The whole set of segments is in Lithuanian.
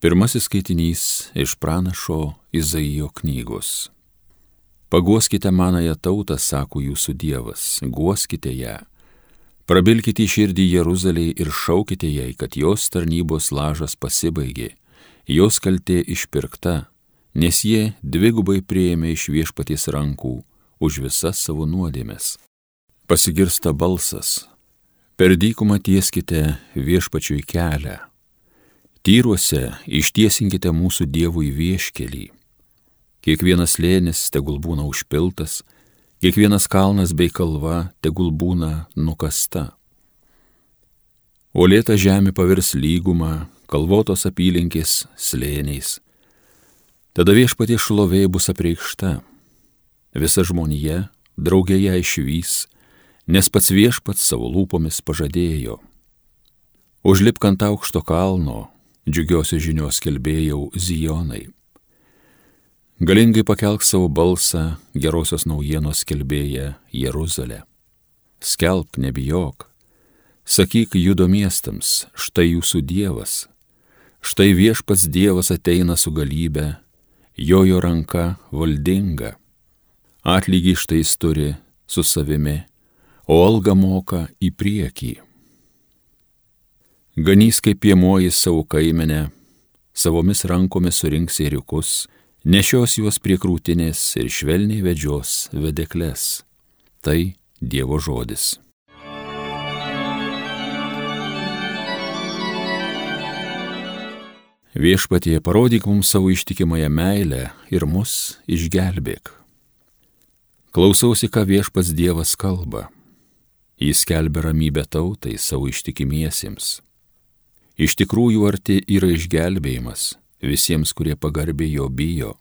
Pirmasis skaitinys iš pranašo Izaijo knygos. Paguoskite manąją tautą, sako jūsų Dievas, guoskite ją. Prabilkite į širdį Jeruzaliai ir šaukite jai, kad jos tarnybos lažas pasibaigė, jos kaltė išpirkta, nes jie dvigubai prieėmė iš viešpaties rankų už visas savo nuodėmes. Pasigirsta balsas. Per dykumą tieskite viešpačiui kelią Tyruose ištiesinkite mūsų Dievui vieškelį. Kiekvienas lėnis tegul būna užpiltas, kiekvienas kalnas bei kalva tegul būna nukasta. O lėta žemė pavirs lygumą, kalvotos apylinkės slėniais. Tada viešpatie šlovė bus apreikšta. Visa žmonija draugėje išvys, nes pats viešpats savo lūpomis pažadėjo. Užlipk ant aukšto kalno, džiugiosios žinios kelbėjau Zijonai. Galingai pakelk savo balsą gerosios naujienos kelbėję Jeruzalę. Skelbk, nebijok. Sakyk judo miestams, štai jūsų Dievas. Štai viešpats Dievas ateina su galybė, jojo ranka valdinga. Atlygį štai jis turi su savimi, o algą moka į priekį ganys kaip piemoji savo kaimenę, savomis rankomis surinks ėriukus, nešios juos prie krūtinės ir švelniai vedžios vedeklės. Tai Dievo žodis. Viešpatie parodyk mums savo ištikimąją meilę ir mus išgelbėk. Klausausi, ką viešpats Dievas kalba. Jis kelbė ramybę tautai savo ištikimiesiems Iš tikrųjų arti yra išgelbėjimas visiems, kurie pagarbiai jo bijo,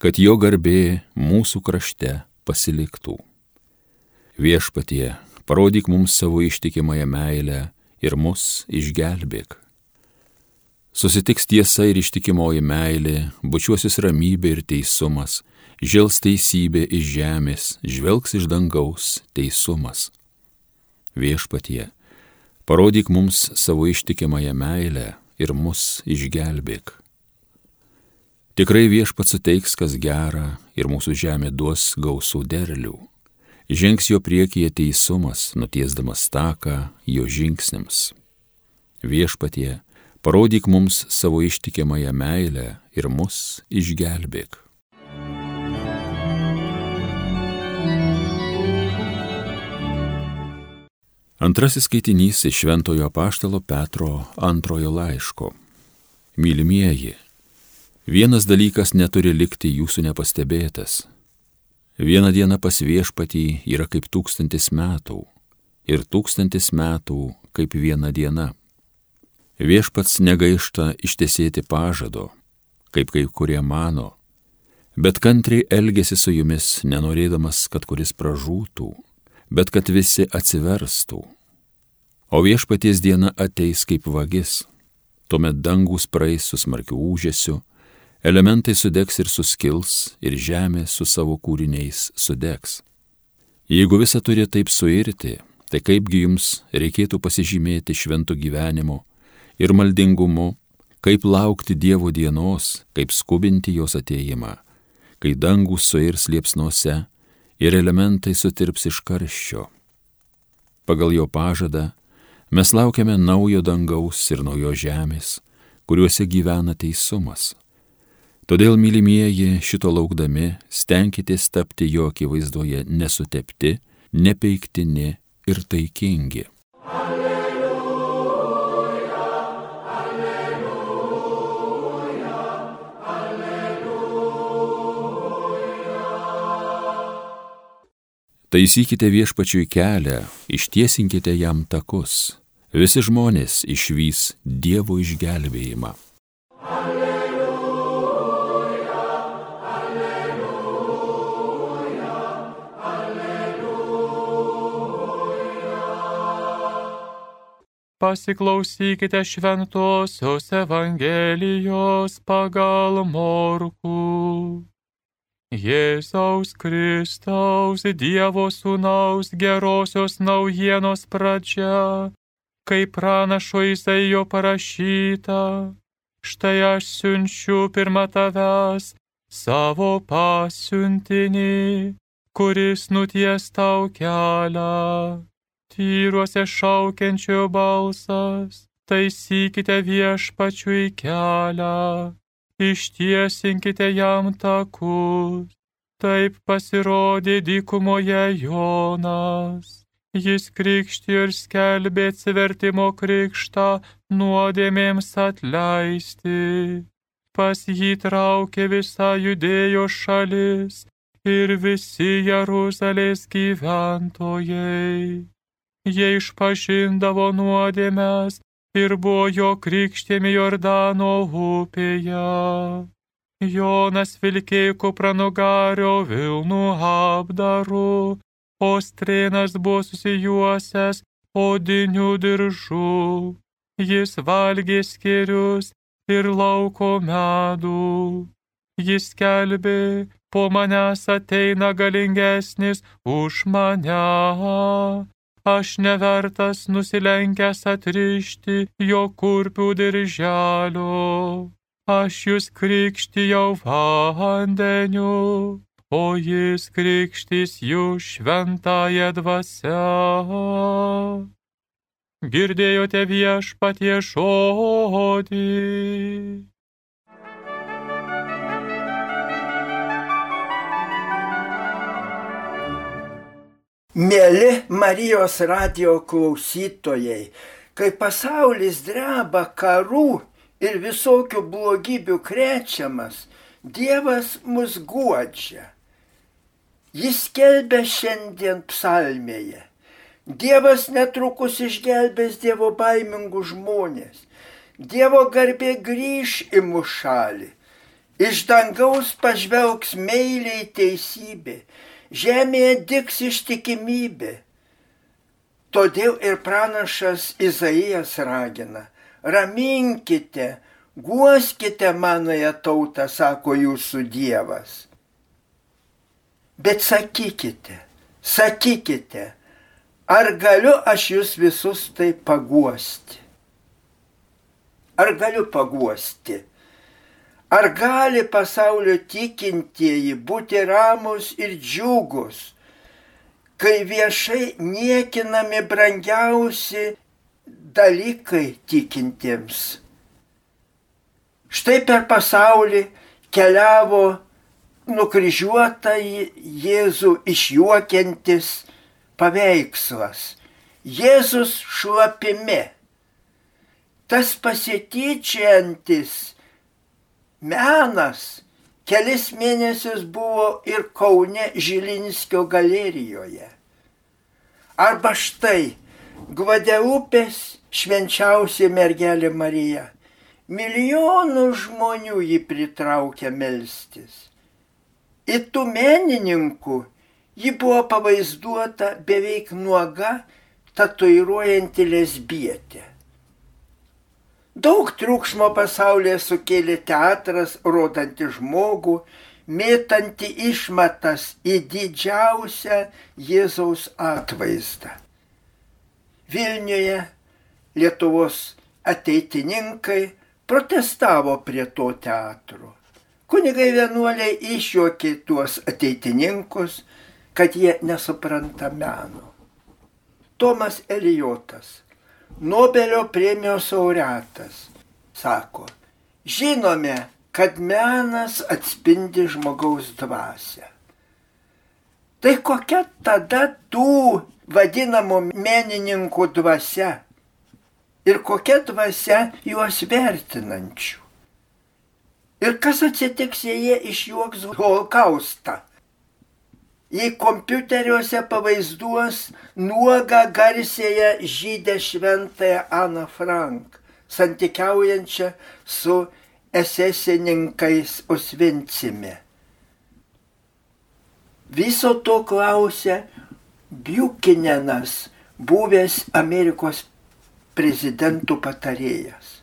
kad jo garbė mūsų krašte pasiliktų. Viešpatie, parodyk mums savo ištikimąją meilę ir mus išgelbėk. Susitiks tiesa ir ištikimoji meilė, bučiuosis ramybė ir teisumas, žels teisybė iš žemės, žvelgs iš dangaus teisumas. Viešpatie, Parodyk mums savo ištikimąją meilę ir mus išgelbėk. Tikrai viešpats suteiks, kas gera ir mūsų žemė duos gausų derlių. Žengs jo priekyje teisumas, nutiesdamas taką jo žingsniams. Viešpatie, parodyk mums savo ištikimąją meilę ir mus išgelbėk. Antrasis skaitinys iš Šventojo Paštalo Petro antrojo laiško. Mylimieji, vienas dalykas neturi likti jūsų nepastebėtas. Viena diena pas viešpatį yra kaip tūkstantis metų ir tūkstantis metų kaip viena diena. Viešpats negaišta ištesėti pažado, kaip kai kurie mano, bet kantriai elgesi su jumis, nenorėdamas, kad kuris pražūtų, bet kad visi atsiverstų. O viešpaties diena ateis kaip vagis, tuomet dangus praeis su smarkiu užėsiu, elementai sudegs ir suskils, ir žemė su savo kūriniais sudegs. Jeigu visa turi taip suirti, tai kaipgi jums reikėtų pasižymėti šventų gyvenimu ir maldingumu, kaip laukti Dievo dienos, kaip skubinti jos ateimą, kai dangus suirs liepsnuose ir elementai sutirps iš karščio. Pagal jo pažadą mes laukiame naujo dangaus ir naujo žemės, kuriuose gyvena teisumas. Todėl, mylimieji, šito laukdami, stenkitės tapti jo akivaizdoje nesutepti, nepeiktini ir taikingi. Taisykite viešpačiui kelią, ištiesinkite jam takus. Visi žmonės išvys Dievo išgelbėjimą. Alleluja, alleluja, alleluja. Pasiklausykite šventosios Evangelijos pagal Morkų. Jėzaus Kristaus Dievo Sūnaus gerosios naujienos pradžia, kaip pranašo Izaijo parašyta. štai aš siunčiu pirmą tavęs savo pasiuntinį, kuris nuties tau kelią. Tyruose šaukiančio balsas, taisykite viešpačiui kelią, ištiesinkite jam takus. Taip pasirodė dykumoje Jonas. Jis krikštė ir skelbė atsivertimo krikštą nuodėmėms atleisti. Pas jį traukė visa judėjo šalis ir visi Jeruzalės gyventojai. Jie išpažindavo nuodėmės ir buvo jo krikštėmi Jordano upėje. Jonas vilkėjo kupranugario Vilnų apdaru, o strėnas buvo susijuosęs odinių diržų. Jis valgė skirius ir lauko medų. Jis kelbė, po manęs ateina galingesnis už mane, aš nevertas nusilenkęs atrišti jo kurpių dirželio. Aš jūs krikštijau vandeniu, o jis krikštys jūs šventąją dvasę. Girdėjote viešpatie žodį. Mėly Marijos radio klausytojai, kai pasaulis dreba karų ir visokių blogybių krečiamas, Dievas mus guodžia. Jis kelbė šiandien psalmėje. Dievas netrukus išgelbės Dievo baimingų žmonės. Dievo garbė grįž į mūsų šalį. Iš dangaus pažvelgs meiliai teisybė žemėje diks ištikimybė. Todėl ir pranašas Izaijas ragina, raminkite, guoskite manoje tautą, sako jūsų Dievas. Bet sakykite, sakykite, ar galiu aš jūs visus tai paguosti? Ar galiu paguosti? Ar gali pasaulio tikintieji būti ramus ir džiugus, kai viešai niekinami brangiausi dalykai tikintiems? Štai per pasaulį keliavo nukryžiuotą Jėzų išjuokiantis paveikslas. Jėzus šlapime. Tas pasityčiantis menas kelis mėnesius buvo ir Kaune Žilinskio galerijoje. Arba štai Gvadeupės švenčiausia mergelė Marija. Milijonų žmonių jį pritraukia melstis. Į tų menininkų ji buvo pavaizduota beveik nuoga, tatuiruojanti lesbietė. Daug triukšmo pasaulyje sukėlė teatras, rodanti žmogų, mėtanti išmatas į didžiausią Jėzaus atvaizdą. Vilniuje Lietuvos ateitininkai protestavo prie to teatro. Kunigai vienuoliai išjuokė tuos ateitininkus, kad jie nesupranta meno. Tomas Elijotas Nobelio premijos laureatas sako, žinome, kad menas atspindi žmogaus dvasę. Tai kokia tada tų vadinamų menininkų dvasia ir kokia dvasia juos vertinančių. Ir kas atsitiks, jei jie išjuoks holokaustą? Jei kompiuteriuose pavaizduos nuogą garsėją žydę šventąją Aną Frank, santykiaujančią su esesininkais Osvincime. Viso to klausė Biukinenas, buvęs Amerikos prezidentų patarėjas.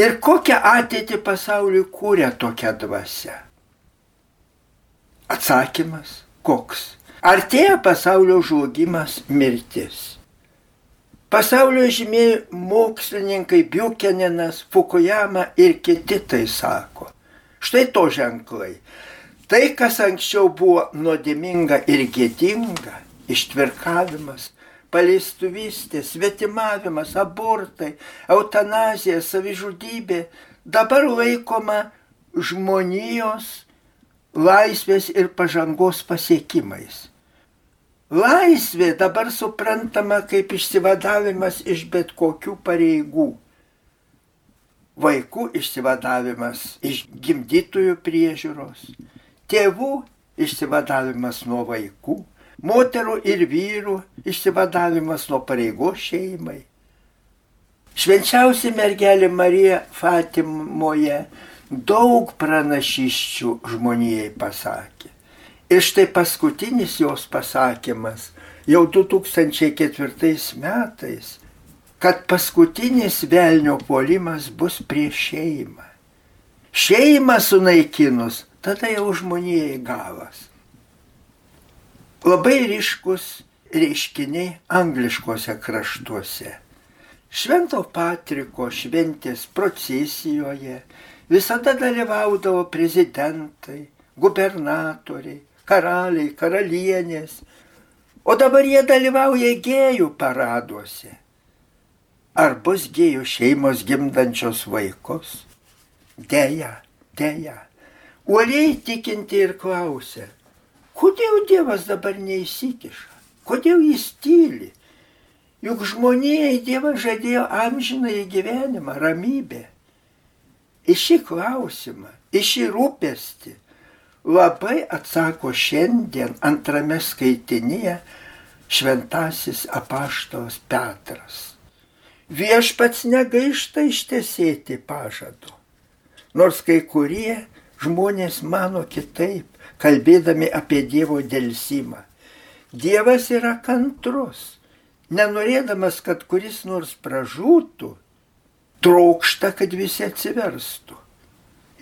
Ir kokią ateitį pasauliui kūrė tokia dvasia? Atsakymas koks? Artėja pasaulio žlugimas mirtis. Pasaulio žymėjai mokslininkai Biukeninas, Fukuyama ir kiti tai sako. Štai to ženklai. Tai, kas anksčiau buvo nuodėminga ir gėdinga, ištvirkavimas, paleistuvystė, svetimavimas, abortai, eutanazija, savižudybė, dabar laikoma žmonijos laisvės ir pažangos pasiekimais. Laisvė dabar suprantama kaip išsivadavimas iš bet kokių pareigų. Vaikų išsivadavimas iš gimdytojų priežiūros, tėvų išsivadavimas nuo vaikų, moterų ir vyrų išsivadavimas nuo pareigos šeimai. Švenčiausia mergelė Marija Fatimoje daug pranašyščių žmonijai pasakė. Ir štai paskutinis jos pasakymas jau 2004 metais, kad paskutinis velnio polimas bus prieš šeimą. Šeimą sunaikinus, tada jau žmonijai galas. Labai ryškus reiškiniai angliškose kraštuose. Švento Patriko šventės procesijoje visada dalyvaudavo prezidentai, gubernatoriai, karaliai, karalienės, o dabar jie dalyvauja gėjų paraduose. Ar bus gėjų šeimos gimdančios vaikus? Deja, deja. Uoliai tikinti ir klausia, kodėl Dievas dabar neįsikiša, kodėl jis tyli. Juk žmonijai Dievas žadėjo amžinai gyvenimą, ramybę. Į šį klausimą, į šį rūpestį labai atsako šiandien antrame skaitinėje šventasis apaštalas Petras. Viešpats negaišta ištesėti pažadu. Nors kai kurie žmonės mano kitaip, kalbėdami apie Dievo dėlsimą. Dievas yra kantrus, nenorėdamas, kad kuris nors pražūtų, trokšta, kad visi atsiverstų.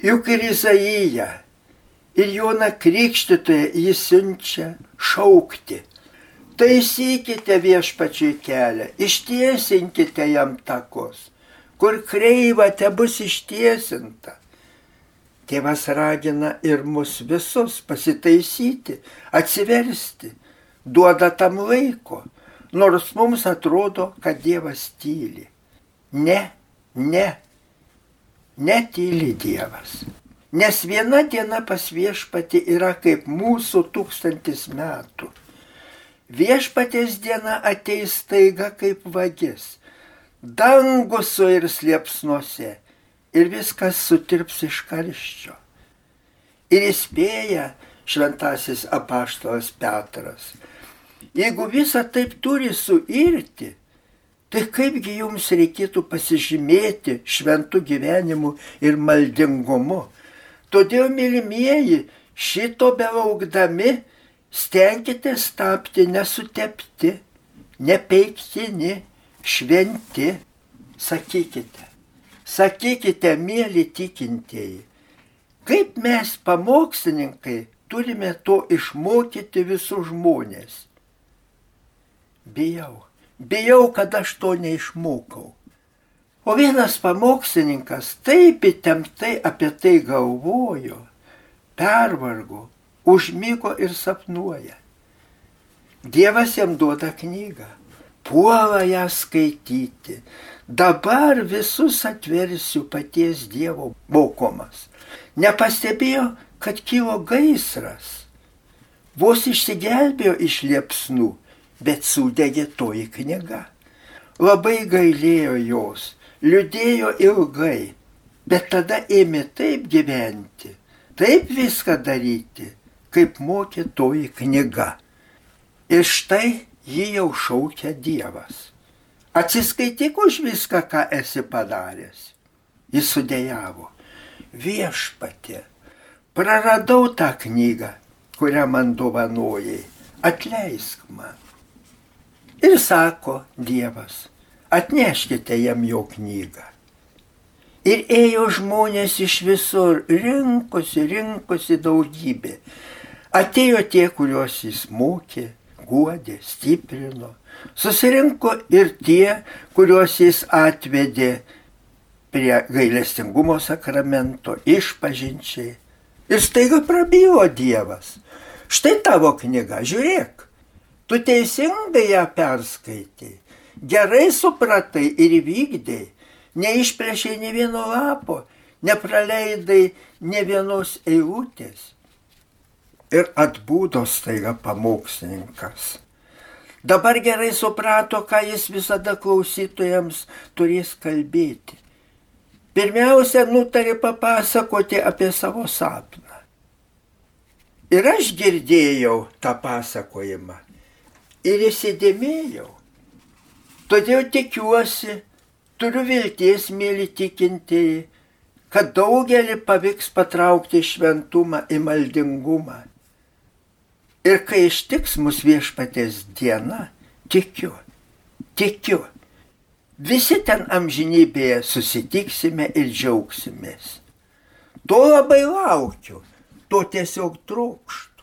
Juk ir Izaija, ir Jona Krikštytoje jis siunčia šaukti. Taisykite viešpačiui kelią, ištiesinkite jam takos, kur kreiva te bus ištiesinta. Tėvas ragina ir mus visus pasitaisyti, atsiversti, duoda tam laiko, nors mums atrodo, kad Dievas tyli. Ne, Ne, netyli Dievas. Nes viena diena pas viešpati yra kaip mūsų tūkstantis metų. Viešpatės diena ateis taiga kaip vagis. Dangus suirs liepsnuose ir viskas sutirps iš karščio. Ir įspėja šventasis apaštalas Petras. Jeigu visa taip turi suirti, Tai kaipgi jums reikėtų pasižymėti šventų gyvenimu ir maldingumu. Todėl, mylimieji, šito belaukdami stenkitės tapti nesutepti, nepeiktini, šventi. Sakykite, sakykite, mėly tikintieji, kaip mes pamokslininkai turime to išmokyti visus žmonės. Bijau bijau, kad aš to neišmokau. O vienas pamokslininkas taip įtemptai apie tai galvojo, pervargo, užmygo ir sapnuoja. Dievas jam duoda knygą, puola ją skaityti. Dabar visus atversiu paties Dievo mokomas. Nepastebėjo, kad kilo gaisras. Vos išsigelbėjo iš liepsnų bet sudegė toji knyga. Labai gailėjo jos, liūdėjo ilgai, bet tada ėmė taip gyventi, taip viską daryti, kaip mokė toji knyga. Ir štai jį jau šaukia Dievas. Atsiskaityk už viską, ką esi padaręs. Jis sudėjavo. Viešpatė, praradau tą knygą, kurią man dovanojai. Atleisk man. Ir sako Dievas, atneškite jam jo knygą. Ir ėjo žmonės iš visur, rinkosi, rinkosi daugybė. Atėjo tie, kuriuos jis mokė, guodė, stiprino, Susirinko ir tie, kuriuos jis atvedė prie gailestingumo sakramento, išpažinčiai. Ir staiga prabylo Dievas. Štai tavo knyga, žiūrėk, tu teisingai ją perskaitai, gerai supratai ir vykdai, neišplėšiai ne vieno lapo, nepraleidai ne vienos eilutės. Ir atbūdo staiga pamokslininkas. Dabar gerai suprato, ką jis visada klausytojams turės kalbėti. Pirmiausia, nutarė papasakoti apie savo sapną. Ir aš girdėjau tą pasakojimą ir įsidėmėjau. Todėl tikiuosi, turiu vilties, mėly tikintieji, kad daugelį pavyks patraukti šventumą į maldingumą. Ir kai ištiks mus viešpatės diena, tikiu, tikiu, visi ten amžinybėje susitiksime ir džiaugsimės. To labai laukiu, to tiesiog trokštų.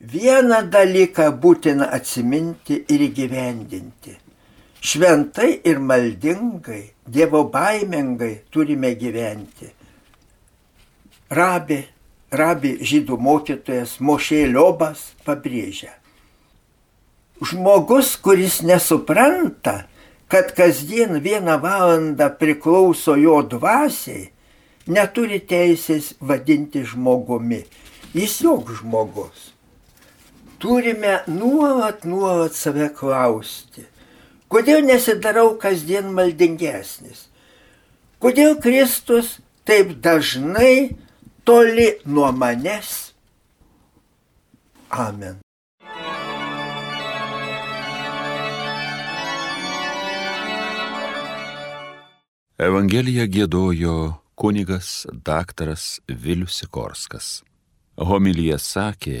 Vieną dalyką būtina atsiminti ir įgyvendinti šventai ir maldingai, Dievo baimingai turime gyventi. Rabi, rabi žydų mokytojas Mošė Liobas pabrėžia. Žmogus, kuris nesupranta, kad kasdien vieną valandą priklauso jo dvasiai, neturi teisės vadinti žmogumi. Jis jog žmogus. Turime nuolat, nuolat save klausti Kodėl nesidarau kasdien maldingesnis? Kodėl Kristus taip dažnai toli nuo manęs? Amen. Evangeliją gėdojo kunigas daktaras Vilius Sikorskas. Homilyje sakė